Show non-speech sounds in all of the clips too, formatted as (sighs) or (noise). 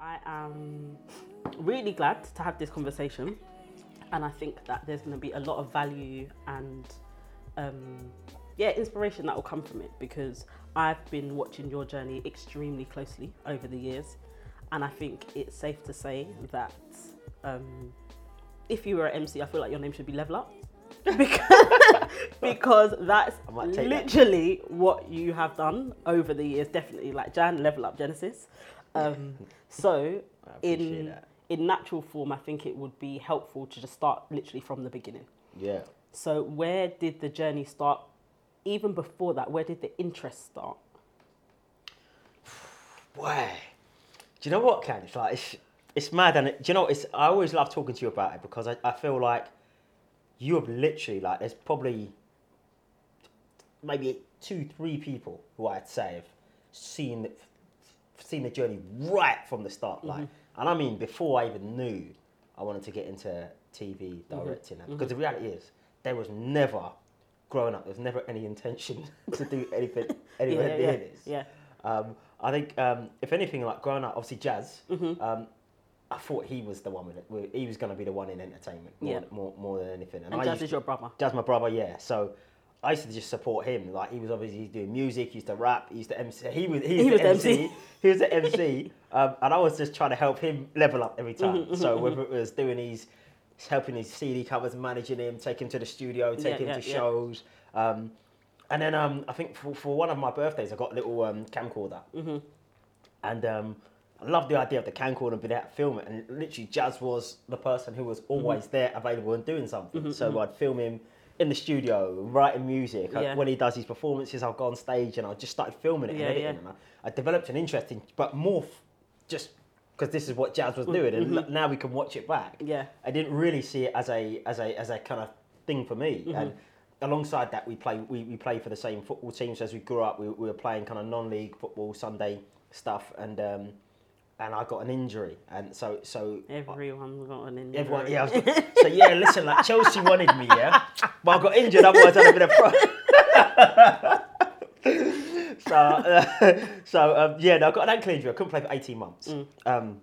I am really glad to have this conversation, and I think that there's going to be a lot of value and um, yeah, inspiration that will come from it because I've been watching your journey extremely closely over the years, and I think it's safe to say that um, if you were an MC, I feel like your name should be Level Up. (laughs) because, because that's take that. literally what you have done over the years. Definitely, like Jan, Level Up Genesis. Um, so, (laughs) in that. in natural form, I think it would be helpful to just start literally from the beginning. Yeah. So, where did the journey start? Even before that, where did the interest start? (sighs) Boy, do you know what, Ken? It's like it's, it's mad, and it, do you know? It's I always love talking to you about it because I, I feel like you have literally like there's probably maybe two, three people who I'd say have seen seen the journey right from the start, like, and I mean before I even knew I wanted to get into TV directing, because the reality is there was never growing up. There's never any intention (laughs) to do anything (laughs) anywhere yeah, near yeah, this. yeah. Um, I think um, if anything, like growing up, obviously jazz. Mm-hmm. Um, I thought he was the one with it. He was going to be the one in entertainment more, Yeah. more, more than anything. And I Jazz is to- your brother. Jazz, my brother, yeah. So I used to just support him. Like he was obviously doing music. He used to rap. He used to MC. He was. He, He was, the MC. MC. he was the MC. Um, and I was just trying to help him level up every time. Mm-hmm, (laughs) so whether it was doing his, helping his CD covers, managing him, taking him to the studio, taking Yeah, him yeah, to yeah. shows. Um, and then um, I think for, for one of my birthdays, I got a little um, camcorder. Mm-hmm. And um, I love the idea of the camcorder and being able to film it. And literally, Jazz was the person who was always Mm-hmm. there, available and doing something. So I'd film him in the studio, writing music. I- Yeah. when he does his performances, I'll go on stage and I just started filming it Yeah, and editing. yeah. And I, I developed an interest in, but more f- just because this is what Jazz was doing, and l- now we can watch it back. Mm-hmm. Yeah. I didn't really see it as a as a as a kind of thing for me. Mm-hmm. And alongside that, we play we, we play for the same football teams as we grew up. We, we were playing kind of non-league football Sunday stuff, and um, and I got an injury, and so so Everyone's got an injury. everyone yeah. (laughs) So yeah, listen, like Chelsea wanted me, yeah, but I got injured. Otherwise, I'd have been a pro. (laughs) so uh, (laughs) so um, yeah, no, I got an ankle injury. I couldn't play for eighteen months. Um,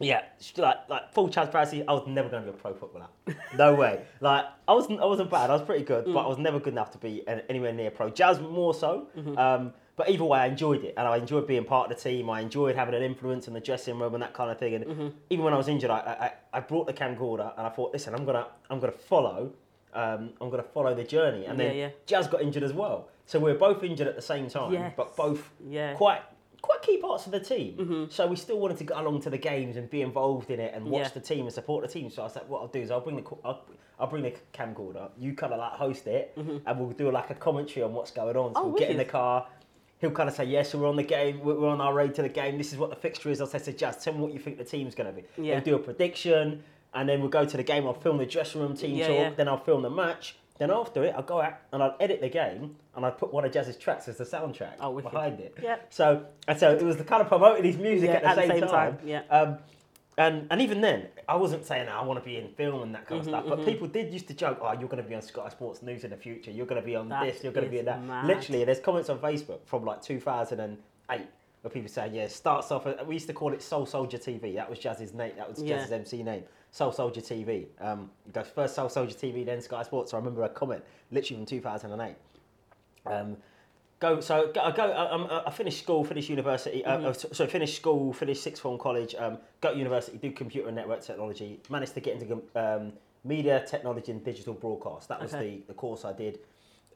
yeah, like like full transparency, I was never going to be a pro footballer. No way. Like I wasn't I wasn't bad. I was pretty good, but I was never good enough to be anywhere near pro. Jazz more so. Um, but either way, I enjoyed it, and I enjoyed being part of the team. I enjoyed having an influence in the dressing room and that kind of thing. And mm-hmm. even when I was injured, I, I I brought the camcorder and I thought, listen, I'm gonna I'm gonna follow. Um, I'm gonna follow the journey, and then Yeah. Jazz got injured as well. So we were both injured at the same time, Yes. but both Yeah. quite quite key parts of the team. Mm-hmm. So we still wanted to go along to the games and be involved in it and watch Yeah. the team and support the team. So I said, what I'll do is I'll bring the I'll, I'll bring the camcorder. You kind of like host it, mm-hmm. and we'll do like a commentary on what's going on. So Oh, we'll get in the car. He'll kind of say, yes, we're on the game. We're on our road to the game. This is what the fixture is. I'll say, to Jazz, tell me what you think the team's going to be. Yeah. We'll do a prediction, and then we'll go to the game. I'll film the dressing room team Yeah, talk. yeah. Then I'll film the match. Then after it, I'll go out and I'll edit the game, and I'll put one of Jazz's tracks as the soundtrack Oh, behind it. Yeah. So and so it was the kind of promoting his music Yeah, at the same, time. yeah. Um, and and even then, I wasn't saying "Oh, I want to be in film and that kind Mm-hmm, of stuff. But people did used to joke, "Oh, you're going to be on Sky Sports News in the future. You're going to be on That this. You're going to be in that." mad. Literally, there's comments on Facebook from like 2008 where people saying, "Yeah, starts off." We used to call it Soul Soldier TV. That was Jazz's name. That was Yeah. Jazz's MC name. Soul Soldier TV. Um, first Soul Soldier TV, then Sky Sports. I remember a comment literally from 2008. Um, go so I go. I, um, I finished school, finished university. Uh, uh, so finished school, finished sixth form college. Um, go to university, do computer and network technology. Managed to get into um, media technology and digital broadcast. That was Okay. the, the course I did.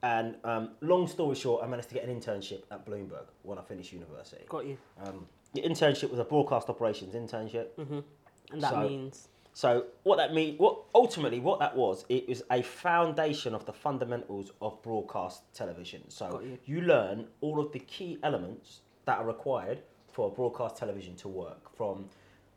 And um, long story short, I managed to get an internship at Bloomberg when I finished university. Got you. Um, the internship was a broadcast operations internship. And that So- means. So what that mean? What ultimately what that was? It was a foundation of the fundamentals of broadcast television. So you. you learn all of the key elements that are required for a broadcast television to work. From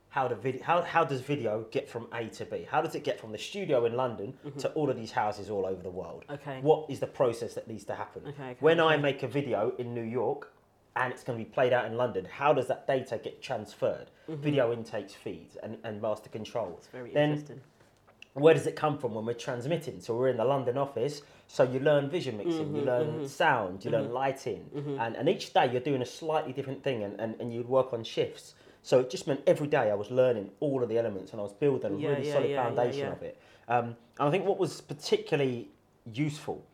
how the video, how, how does video get from A to B? How does it get from the studio in London to all of these houses all over the world? Mm-hmm. Okay. What is the process that needs to happen? Okay, okay, when I make a video in New York and it's going to be played out in London, how does that data get transferred? Video intakes, feeds, and, and master control. It's very then interesting. where does it come from when we're transmitting? So we're in the London office, so you learn vision mixing, Mm-hmm, you learn sound, you learn lighting, and, and each day you're doing a slightly different thing, and, and, and you'd work on shifts. So it just meant every day I was learning all of the elements and I was building a Yeah, really yeah, solid yeah, foundation of it. Um, and I think what was particularly useful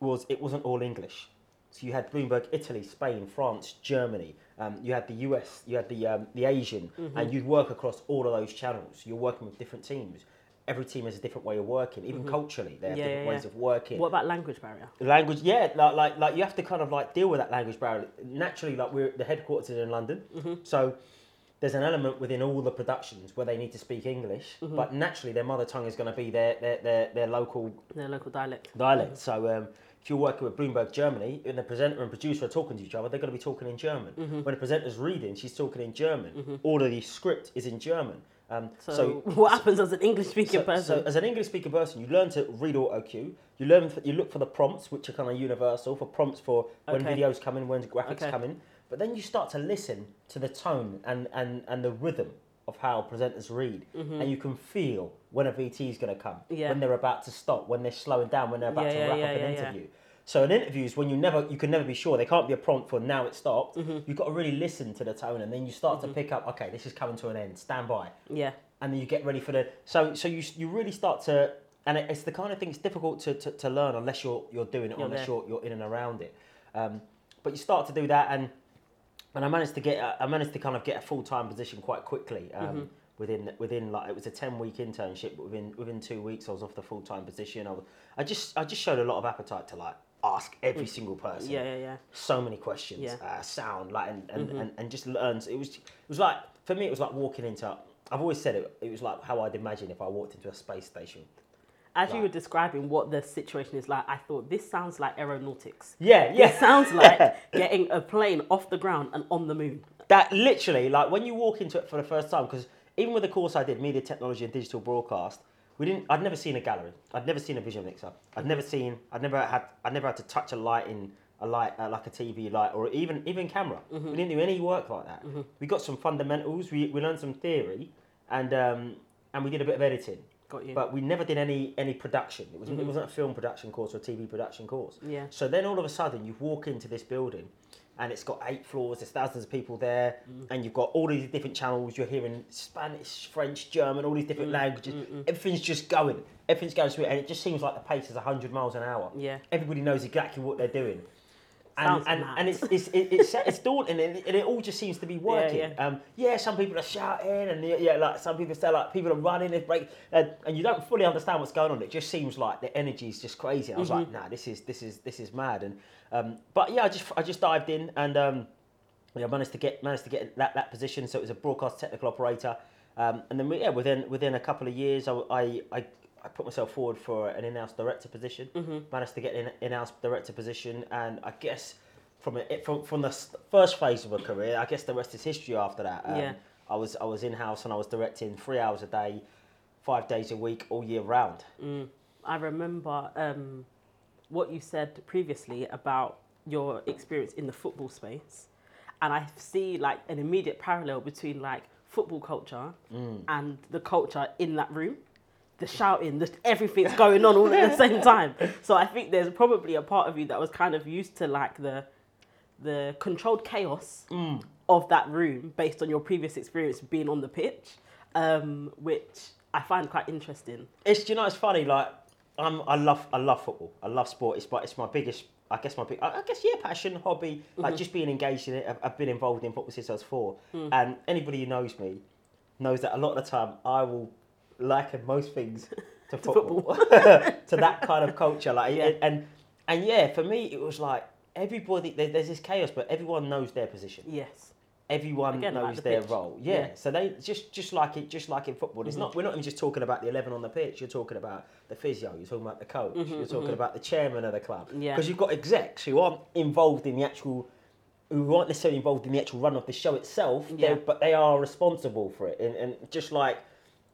was it wasn't all English. So you had Bloomberg, Italy, Spain, France, Germany. Um, you had the US, you had the um, the Asian, Mm-hmm. and you'd work across all of those channels. You're working with different teams. Every team has a different way of working, even culturally. They have Mm-hmm. Yeah, different yeah, ways yeah. of working. What about language barrier? Language, yeah, like, like like you have to kind of like deal with that language barrier. Naturally, like we're the headquarters is in London, Mm-hmm. so there's an element within all the productions where they need to speak English, Mm-hmm. but naturally their mother tongue is going to be their their, their, their local Their local dialect. dialect. So um, if you're working with Bloomberg Germany and the presenter and producer are talking to each other, they're going to be talking in German. Mm-hmm. When the presenter's reading, she's talking in German. All of the script is in German. Um, So, so (laughs) what happens as an English speaking so, person? so as an English speaker person, you learn to read auto cue. You learn for, you look for the prompts, which are kind of universal for prompts for when Okay. videos come in, when graphics Okay. come in. But then you start to listen to the tone and, and, and the rhythm of how presenters read, and you can feel when a VT is going to come, Mm-hmm. Yeah. when they're about to stop, when they're slowing down, when they're about Yeah, to yeah, wrap up an interview. So in interviews, when you never, you can never be sure. There can't be a prompt for now it stopped. Mm-hmm. You've got to really listen to the tone, and then you start to pick up. Okay, this is coming to an end. Stand by yeah. and then you get ready for the so so you you really start to and it's the kind of thing it's difficult to, to, to learn unless you're you're doing it You're unless there. you're you're in and around it um, but you start to do that and and I managed to get a, I managed to kind of get a full time position quite quickly um, Mm-hmm. within within like it was a ten week internship but within within two weeks I was off the full time position I, was, I just I just showed a lot of appetite to like ask every single person Mm. Yeah, yeah, yeah. so many questions, Yeah. Mm-hmm. uh, sound, like, and, and, and, and just learns. It was, it was like, for me, it was like walking into, I've always said it, it was like how I'd imagine if I walked into a space station. As you were describing what the situation is like, I thought this sounds like aeronautics. Yeah, It sounds (laughs) like getting a plane off the ground and on the moon. That literally, like, when you walk into it for the first time, because even with the course I did, media technology and digital broadcast, we didn't. I'd never seen a gallery. I'd never seen a visual mixer. I'd never seen. I'd never had. I'd never had to touch a light in a light uh, like a TV light or even even camera. We didn't do any work like that. We got some fundamentals. We we learned some theory, and um, and we did a bit of editing. Got you. But we never did any any production. It wasn't it mm-hmm. wasn't a film production course or a TV production course. Yeah. So then all of a sudden you walk into this building and it's got eight floors, there's thousands of people there, mm. and you've got all these different channels, you're hearing Spanish, French, German, all these different mm. languages. Mm, Everything's just going. Everything's going smooth and it just seems like the pace is hundred miles an hour. Yeah. Everybody knows exactly what they're doing. And, and, and it's it's it, it's it's (laughs) daunting and it, and it all just seems to be working. yeah. Um, yeah, some people are shouting and yeah, yeah, like some people say like people are running, they break, and, and you don't fully understand what's going on. It just seems like the energy is just crazy. And I was Mm-hmm. like, nah, this is this is this is mad. And um, but yeah, I just I just dived in and um, yeah, managed to get managed to get that, that position. So it was a broadcast technical operator, um, and then we- yeah, within within a couple of years, I I, I, I put myself forward for an in-house director position. Mm-hmm. Managed to get an in-house director position, and I guess from it from from the first phase of a career, I guess the rest is history. After that, um, Yeah. I was I was in-house and I was directing three hours a day, five days a week, all year round. Mm. I remember um, what you said previously about your experience in the football space, and I see like an immediate parallel between like football culture Mm. and the culture in that room. The shouting, the, everything's going on all at the (laughs) same time. So I think there's probably a part of you that was kind of used to like the the controlled chaos Mm. of that room based on your previous experience being on the pitch, um, which I find quite interesting. It's you know it's funny like I'm I love I love football I love sport it's my it's my biggest I guess my big I guess yeah passion hobby like just being engaged in it I've, I've been involved in football since I was four and anybody who knows me knows that a lot of the time I will liken most things (laughs) to football (laughs) to that kind of culture like Yeah. and and yeah for me it was like everybody there, there's this chaos but everyone knows their position Yes. everyone Again, like knows the their pitch. role. Yeah. Yeah. Mm-hmm. So they just just like it, just like in football. It's not. We're not even just talking about the eleven on the pitch. You're talking about the physio. You're talking about the coach. you're talking about the chairman of the club. Mm-hmm, Yeah. Because you've got execs who aren't involved in the actual. Who aren't necessarily involved in the actual run of the show itself, Yeah. but they are responsible for it. And, and just like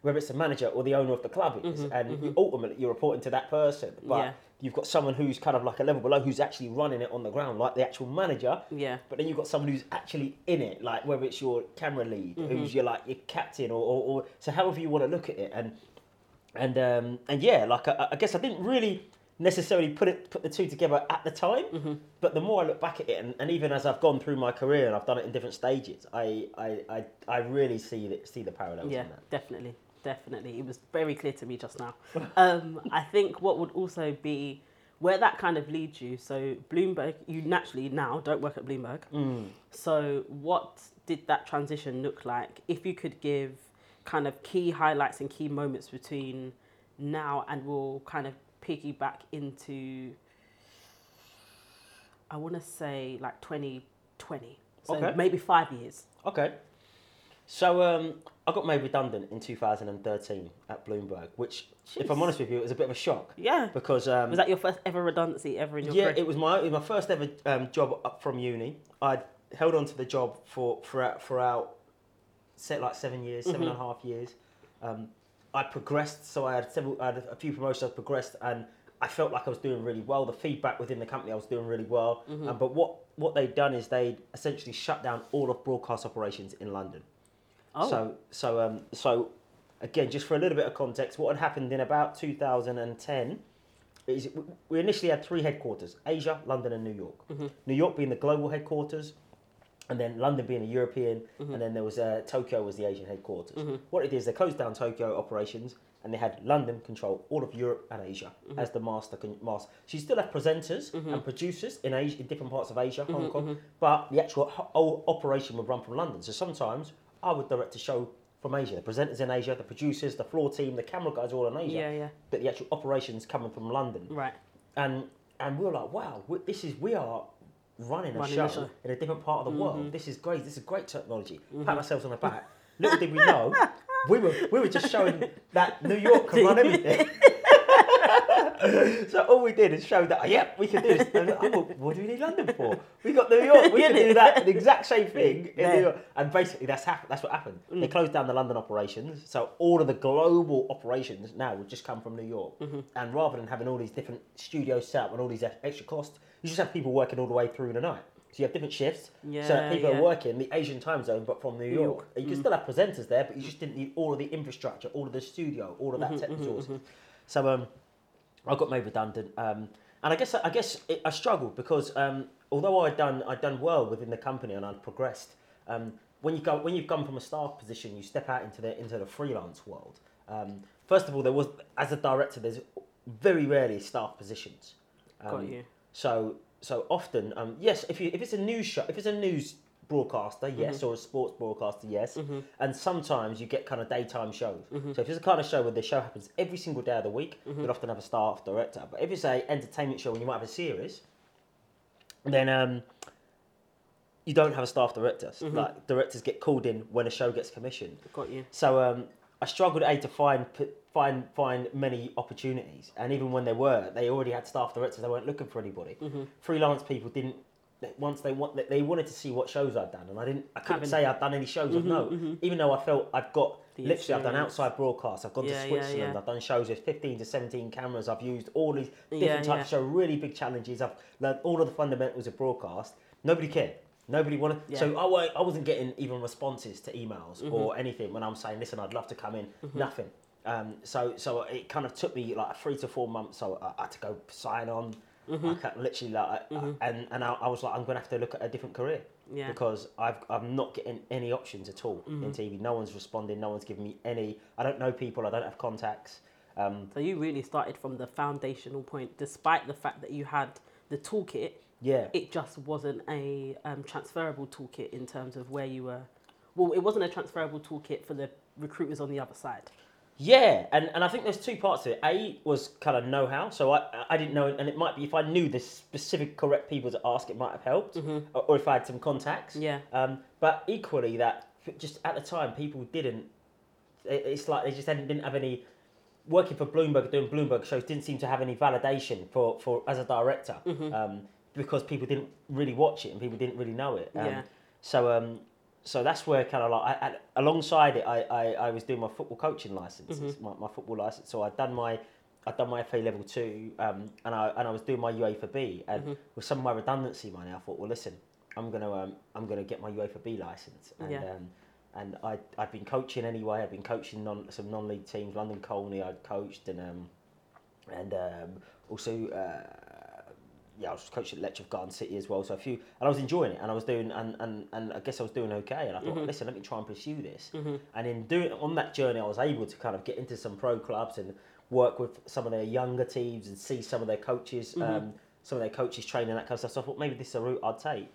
whether it's the manager or the owner of the club is, and you, ultimately you're reporting to that person. But Mm-hmm, Yeah. you've got someone who's kind of like a level below who's actually running it on the ground, like the actual manager. Yeah. But then you've got someone who's actually in it, like whether it's your camera lead, Mm-hmm. who's your like your captain, or, or, or so however you want to look at it, and and um, and yeah, like I, I guess I didn't really necessarily put it put the two together at the time. Mm-hmm. But the more I look back at it, and, and even as I've gone through my career and I've done it in different stages, I I, I, I really see the, see the parallels Yeah, in that. definitely, definitely. It was very clear to me just now. (laughs) Um, I think what would also be where that kind of leads you. So Bloomberg, you naturally now don't work at Bloomberg. Mm. So what did that transition look like? If you could give kind of key highlights and key moments between now and we'll kind of piggyback into I want to say like 2020. So Okay. maybe 5 years. Okay. So um, I got made redundant in 2013 at Bloomberg, which, if I'm honest with you, it was a bit of a shock Yeah. because um, Was that your first ever redundancy ever in your yeah, career? it was my it was my first ever um, job up from uni. I held on to the job for throughout throughout set like seven years, seven and a half years. Um, I progressed, so I had several, I had a few promotions. I progressed, and I felt like I was doing really well. The feedback within the company, I was doing really well. Um, but what what they'd done is they essentially shut down all of broadcast operations in London. Oh. So so um, so again, just for a little bit of context, what had happened in about 2010 is we- initially had three headquarters: Asia, London, and New York. Mm-hmm. New York being the global headquarters, and then London being a European, mm-hmm. and then there was uh, Tokyo was the Asian headquarters. Mm-hmm. What it is, they closed down Tokyo operations, and they had London control all of Europe and Asia as the master. Con- master. So you still have presenters and producers in Asia, in different parts of Asia, Hong Kong, but the actual ho- whole operation would run from London. So sometimes I would direct a show from Asia. The presenters in Asia, the producers, the floor team, the camera guys are all in Asia. Yeah, yeah. But the actual operations coming from London Right. and and we were like, wow, we, this is we are running a show a show. in a different part of the Mm-hmm. world. This is great. This is great technology. Pat ourselves on the back. Little did we know, we were we were just showing (laughs) that New York can run (laughs) everything. (laughs) so all we did is show that, yeah, we can do this. And, oh, what do we need London for? We got New York. We can do that, the exact same thing in Yeah. New York. And basically, that's hap- that's what happened. They mm. closed down the London operations, so all of the global operations now would just come from New York. Mm-hmm. And rather than having all these different studios set up and all these extra costs, you just have people working all the way through the night. So you have different shifts, so Yeah, that people yeah. are working the Asian time zone, but from New York. York. You can mm. still have presenters there, but you just didn't need all of the infrastructure, all of the studio, all of that mm-hmm, tech mm-hmm, resources. So um, I got made redundant, um, and I guess I guess it, I struggled because um, although I'd done I'd done well within the company and I'd progressed. Um, when you go when you've gone from a staff position, you step out into the into the freelance world. Um, first of all, there was as a director, there's very rarely staff positions. Got Um, you. So so often, um, yes, if you if it's a news show, if it's a news broadcaster, yes, or a sports broadcaster, yes, and sometimes you get kind of daytime shows. So if it's a kind of show where the show happens every single day of the week, you'll often have a staff director. But if it's a entertainment show and you might have a series, then um, you don't have a staff director. So, Like directors get called in when a show gets commissioned. Got you. So um, I struggled a to find find find many opportunities, and even when there were, they already had staff directors. They weren't looking for anybody. Mm-hmm. Freelance people didn't. Once they want, they wanted to see what shows I'd done, and I didn't. I couldn't Haven't- say I'd done any shows. of no, even though I felt I've got The literally I've done outside broadcasts. I've gone Yeah, to Switzerland. yeah. I've done shows with fifteen to seventeen cameras. I've used all these different Yeah, types yeah. of show, really big challenges. I've learned all of the fundamentals of broadcast. Nobody cared. Nobody wanted. Yeah. So I, I wasn't getting even responses to emails Mm-hmm. or anything when I'm saying, listen, I'd love to come in. Nothing. Um, so so it kind of took me like three to four months. So I, I had to go sign on. Mm-hmm. I can't, literally like, I- and and I, I was like, I'm gonna have to look at a different career Yeah. because I've I'm not getting any options at all Mm-hmm. in TV. No one's responding. No one's giving me any. I don't know people. I don't have contacts. Um, So you really started from the foundational point, despite the fact that you had the toolkit. yeah. It just wasn't a um, transferable toolkit in terms of where you were. Well, it wasn't a transferable toolkit for the recruiters on the other side. Yeah, and, and I think there's two parts to it. A was kind of know how, so I I didn't know, and it might be if I knew the specific correct people to ask, it might have helped, or, or if I had some contacts. Mm-hmm. Yeah. Um, but equally, that just at the time, people didn't. it- It's like they just hadn't, didn't have any. Working for Bloomberg, doing Bloomberg shows, didn't seem to have any validation for, for as a director, Mm-hmm. um, because people didn't really watch it and people didn't really know it. Um, Yeah. So um, so that's where kind of like I, alongside it, I, I, I was doing my football coaching license, Mm-hmm. my, my football license. So I'd done my I'd done my FA level two, um, and I and I was doing my UEFA B. And Mm-hmm. with some of my redundancy money, I thought, well, listen, I'm gonna um, I'm gonna get my UEFA B license. And Yeah. um, and I I'd been coaching anyway. I'd been coaching non, some non-league teams. London Colney I'd coached, and um, and um, also. Uh, yeah, I was coaching at Letchworth Garden City as well, so a few, and I was enjoying it, and I was doing, and, and, and I guess I was doing okay, and I thought, listen, let me try and pursue this, and in doing on that journey, I was able to kind of get into some pro clubs and work with some of their younger teams and see some of their coaches, um, some of their coaches training that kind of stuff. So I thought maybe this is a route I'd take,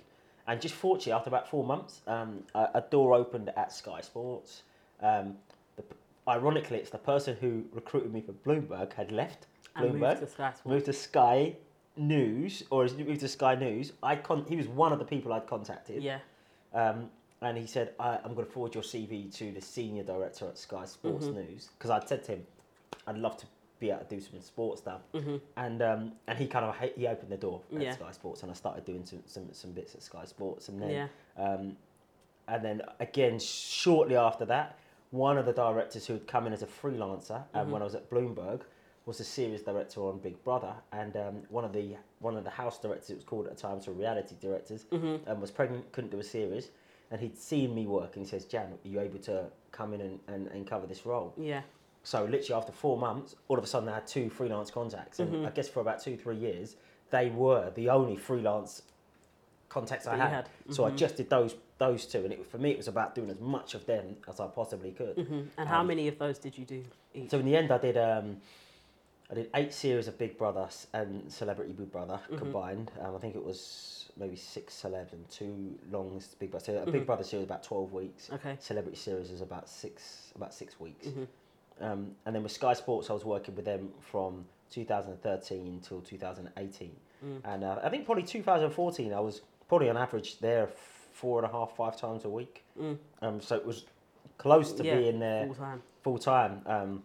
and just fortunately, after about four months, um, a, a door opened at Sky Sports. Um, the, ironically, it's the person who recruited me for Bloomberg had left And moved Bloomberg, to Sky Sports. moved to Sky News, or moved to Sky News. I con- he was one of the people I'd contacted. Yeah. Um, and he said, I, I'm going to forward your CV to the senior director at Sky Sports Mm-hmm. News because I'd said to him, I'd love to be able to do some sports stuff. Mm-hmm. And um, and he kind of he opened the door at Yeah. Sky Sports, and I started doing some, some, some bits at Sky Sports, and then Yeah. um, and then again shortly after that, one of the directors who had come in as a freelancer um, Mm-hmm. when I was at Bloomberg was a series director on Big Brother, and um, one of the one of the house directors it was called at the time, so reality directors, Mm-hmm. um, was pregnant, couldn't do a series, and he'd seen me work, and he says, "Jan, are you able to come in and, and, and cover this role?" Yeah. So literally after four months, all of a sudden I had two freelance contacts, and Mm-hmm. I guess for about two three years, they were the only freelance contacts I That you had. had. So I Mhm. just did those those two, and it, for me it was about doing as much of them as I possibly could. hmm And how Um, many of those did you do each? So in the end, I did um, I did eight series of Big Brother and Celebrity Big Brother Mhm. combined. Um, I think it was maybe six celebs and two longs Big Brother. So a. Big Brother series about twelve weeks. okay. Celebrity series is about six about six weeks. hmm Um, and then with Sky Sports, I was working with them from 2013 till 2018. Mm. And uh, I think probably 2014, I was probably on average there four and a half, five times a week. Mm. Um, so it was close to Yeah, being there Full time. full time. Um,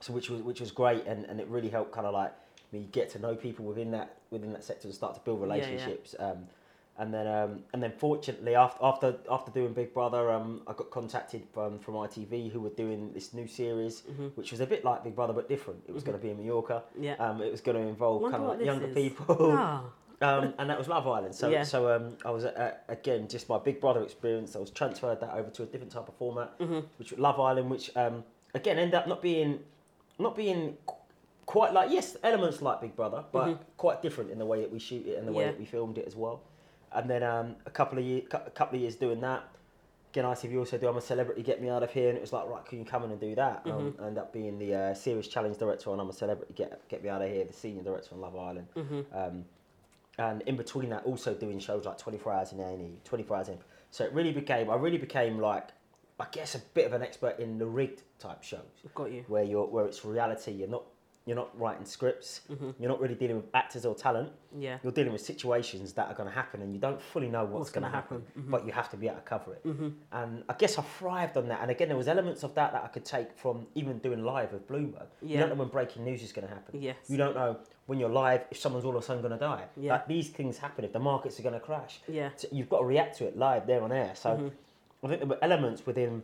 so which was which was great, and, and it really helped kind of like me get to know people within that within that sector and start to build Yeah, yeah. relationships. Um, and then um, and then fortunately after after after doing Big Brother, um, I got contacted from from ITV who were doing this new series, hmm which was a bit like Big Brother but different. It was Mhm. going to be in Mallorca. Yeah. Um, it was going to involve Wonder kind of like younger is. people. Ah. (laughs) Um, and that was Love Island. So, Yeah. so um, I was uh, again just my Big Brother experience. I was transferred that over to a different type of format, Mhm. which Love Island, which um, again ended up not being, not being qu- quite like yes elements like Big Brother, but Mhm. quite different in the way that we shoot it and the way that we filmed it as well. And then um, a couple of years, a couple of years doing that. Again, ITV also do I'm a celebrity, get me out of here, and it was like right, can you come in and do that? Um, Mm-hmm. I ended up being the uh, series challenge director on I'm a celebrity, get get me out of here, the senior director on Love Island. hmm Um, and in between that, also doing shows like 24 Hours in A&E, 24 Hours in. So it really became, I really became like, I guess a bit of an expert in the rigged type shows, Got you. where you're where it's reality. You're not you're not writing scripts. hmm You're not really dealing with actors or talent. Yeah. You're dealing with situations that are going to happen, and you don't fully know what's, What's going to happen. happen. Mhm. But you have to be able to cover it. hmm And I guess I thrived on that. And again, there was elements of that that I could take from even doing live with Bloomberg. Yeah. You don't know when breaking news is going to happen. Yes. You don't know when you're live if someone's all of a sudden going to die. Yeah. Like these things happen if the markets are going to crash. Yeah. So you've got to react to it live there on air. So Mhm. I think there were elements within,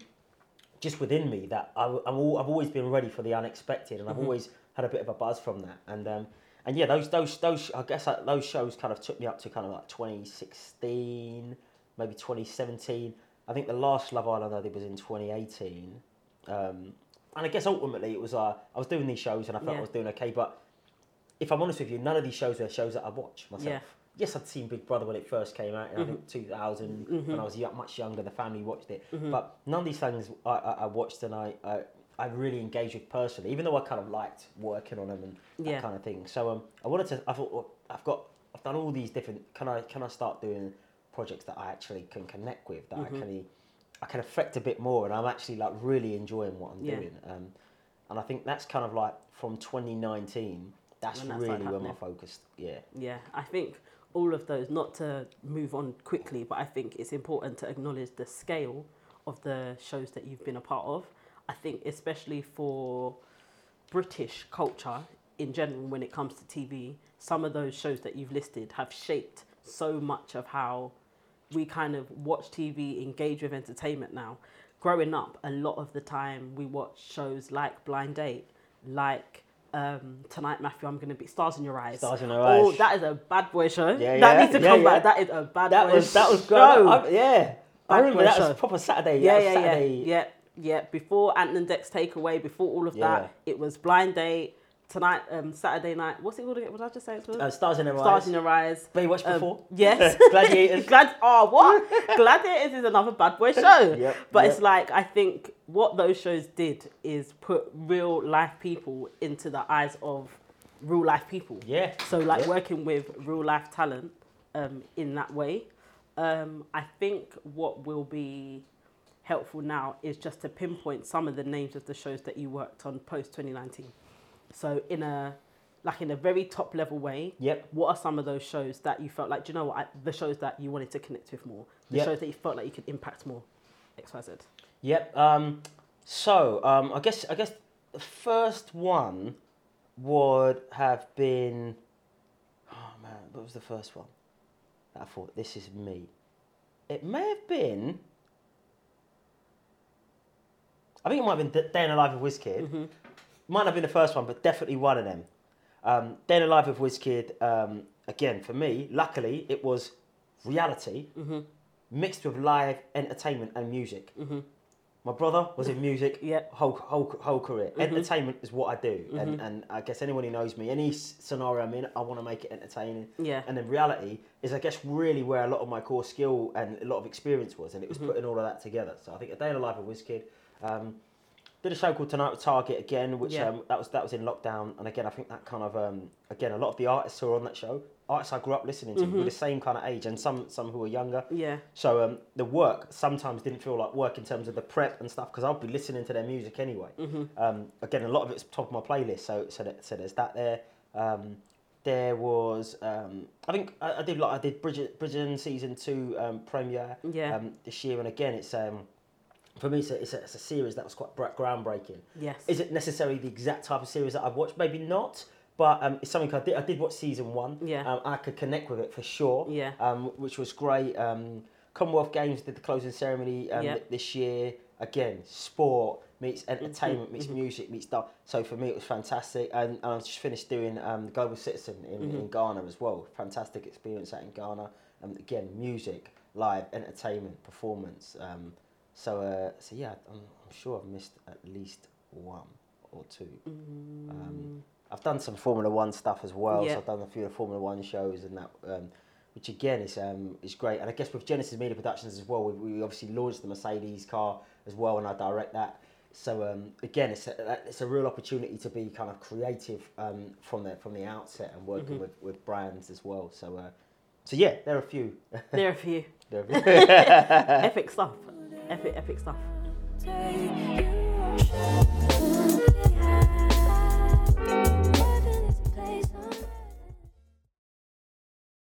just within me that I, I'm all, I've always been ready for the unexpected, and I've Mhm. always had a bit of a buzz from that. And um, and yeah, those those those I guess uh, those shows kind of took me up to kind of like 2016, maybe 2017. I think the last Love Island I did was in 2018. Um, and I guess ultimately it was uh, I was doing these shows and I felt Yeah. I was doing okay, but if I'm honest with you, none of these shows were shows that I watched myself. Yeah. Yes, I'd seen Big Brother when it first came out in I think 2000 when Mhm. I was much younger. The family watched it, Mhm. but none of these things I, I, I watched and I, I I really engaged with personally, even though I kind of liked working on them and that Yeah. kind of thing. So um, I wanted to. I thought well, I've got I've done all these different. Can I can I start doing projects that I actually can connect with that. I can I can affect a bit more, and I'm actually like really enjoying what I'm Yeah. doing. Um, and I think that's kind of like from 2019. That's When that really where my focus. Yeah. Yeah, I think all of those, not to move on quickly, but I think it's important to acknowledge the scale of the shows that you've been a part of. I think, especially for British culture in general, when it comes to TV, some of those shows that you've listed have shaped so much of how we kind of watch TV, engage with entertainment now. Growing up, a lot of the time we watch shows like Blind Date, like um, Tonight Matthew, I'm going to be Stars in Your Eyes. Stars in Your Oh, Eyes. that is a bad boy show. Yeah, that yeah, needs to yeah, come yeah. back. That is a bad That boy was that was great. I, yeah. I remember that show. was proper Saturday. yeah, yeah, Saturday. yeah, yeah, yeah. Before Ant and Dec's takeaway, before all of that, it was Blind Date, tonight, um, Saturday night. What's it called again? What did I just say? It was? Uh, Stars in Their Stars Eyes. in Your Eyes. But you watched Um, before? (laughs) yes. (laughs) Gladiators. (laughs) Glad. Oh, what? Gladiators is another bad boy show. Yep, But yep. it's like I think what those shows did is put real life people into the eyes of real life people. Yeah. So like Yeah. working with real life talent um, in that way, um, I think what will be helpful now is just to pinpoint some of the names of the shows that you worked on post 2019. So in a like in a very top level way, Yep. what are some of those shows that you felt like, do you know what, I, the shows that you wanted to connect with more, the Yep. shows that you felt like you could impact more, X, Y, Z. Yep. Um, so um, I guess I guess the first one would have been. Oh man, what was the first one? I thought this is me. It may have been. I think it might have been Day in the Life of WizKid. Might not have been the first one, but definitely one of them. Um, Day in the Life of WizKid. Um, again, for me, luckily, it was reality mixed with live entertainment and music. My brother was in music Yeah. whole, whole, whole career. Entertainment is what I do. And, and I guess anyone who knows me, any scenario I'm in, I want to make it entertaining. Yeah. And then reality is, I guess, really where a lot of my core skill and a lot of experience was. And it was putting all of that together. So I think A Day in the Life of WizKid. Um, did a show called Tonight with Target again, which Yeah. um, that was that was in lockdown, and again I think that kind of um, again a lot of the artists who were on that show, artists I grew up listening to, were the same kind of age, and some some who were younger. Yeah. So um, the work sometimes didn't feel like work in terms of the prep and stuff because I'll be listening to their music anyway. Um, again, a lot of it's top of my playlist, so so, that, so there's that there. Um, there was um, I think I, I did like I did Bridget Bridgerton season two um, premiere Yeah. um, this year, and again it's um, for me it's a, it's, a, it's a series that was quite groundbreaking. Yes. Is it necessarily the exact type of series that I've watched? Maybe not. But um, it's something I did. I did watch season one. Yeah. Um, I could connect with it for sure. Yeah. Um, which was great. Um, Commonwealth Games did the closing ceremony um, Yeah. this year. Again, sport meets Mm-hmm. entertainment meets music meets stuff. So for me, it was fantastic. And, and I just finished doing um, Global Citizen in, Mm-hmm. in Ghana as well. Fantastic experience out in Ghana. Um, again, music, live entertainment, performance. Um, so uh, so yeah, I'm, I'm sure I've missed at least one or two. Um, I've done some Formula One stuff as well. Yeah. So I've done a few of the Formula One shows and that, um, which again is um, is great. And I guess with Genesis Media Productions as well, we, we obviously launched the Mercedes car as well, and I direct that. So um, again, it's a, it's a real opportunity to be kind of creative um, from the from the outset and working with, with brands as well. So uh, so yeah, there are a few. There are a few (laughs) There are a few. (laughs) epic stuff. Epic, epic stuff.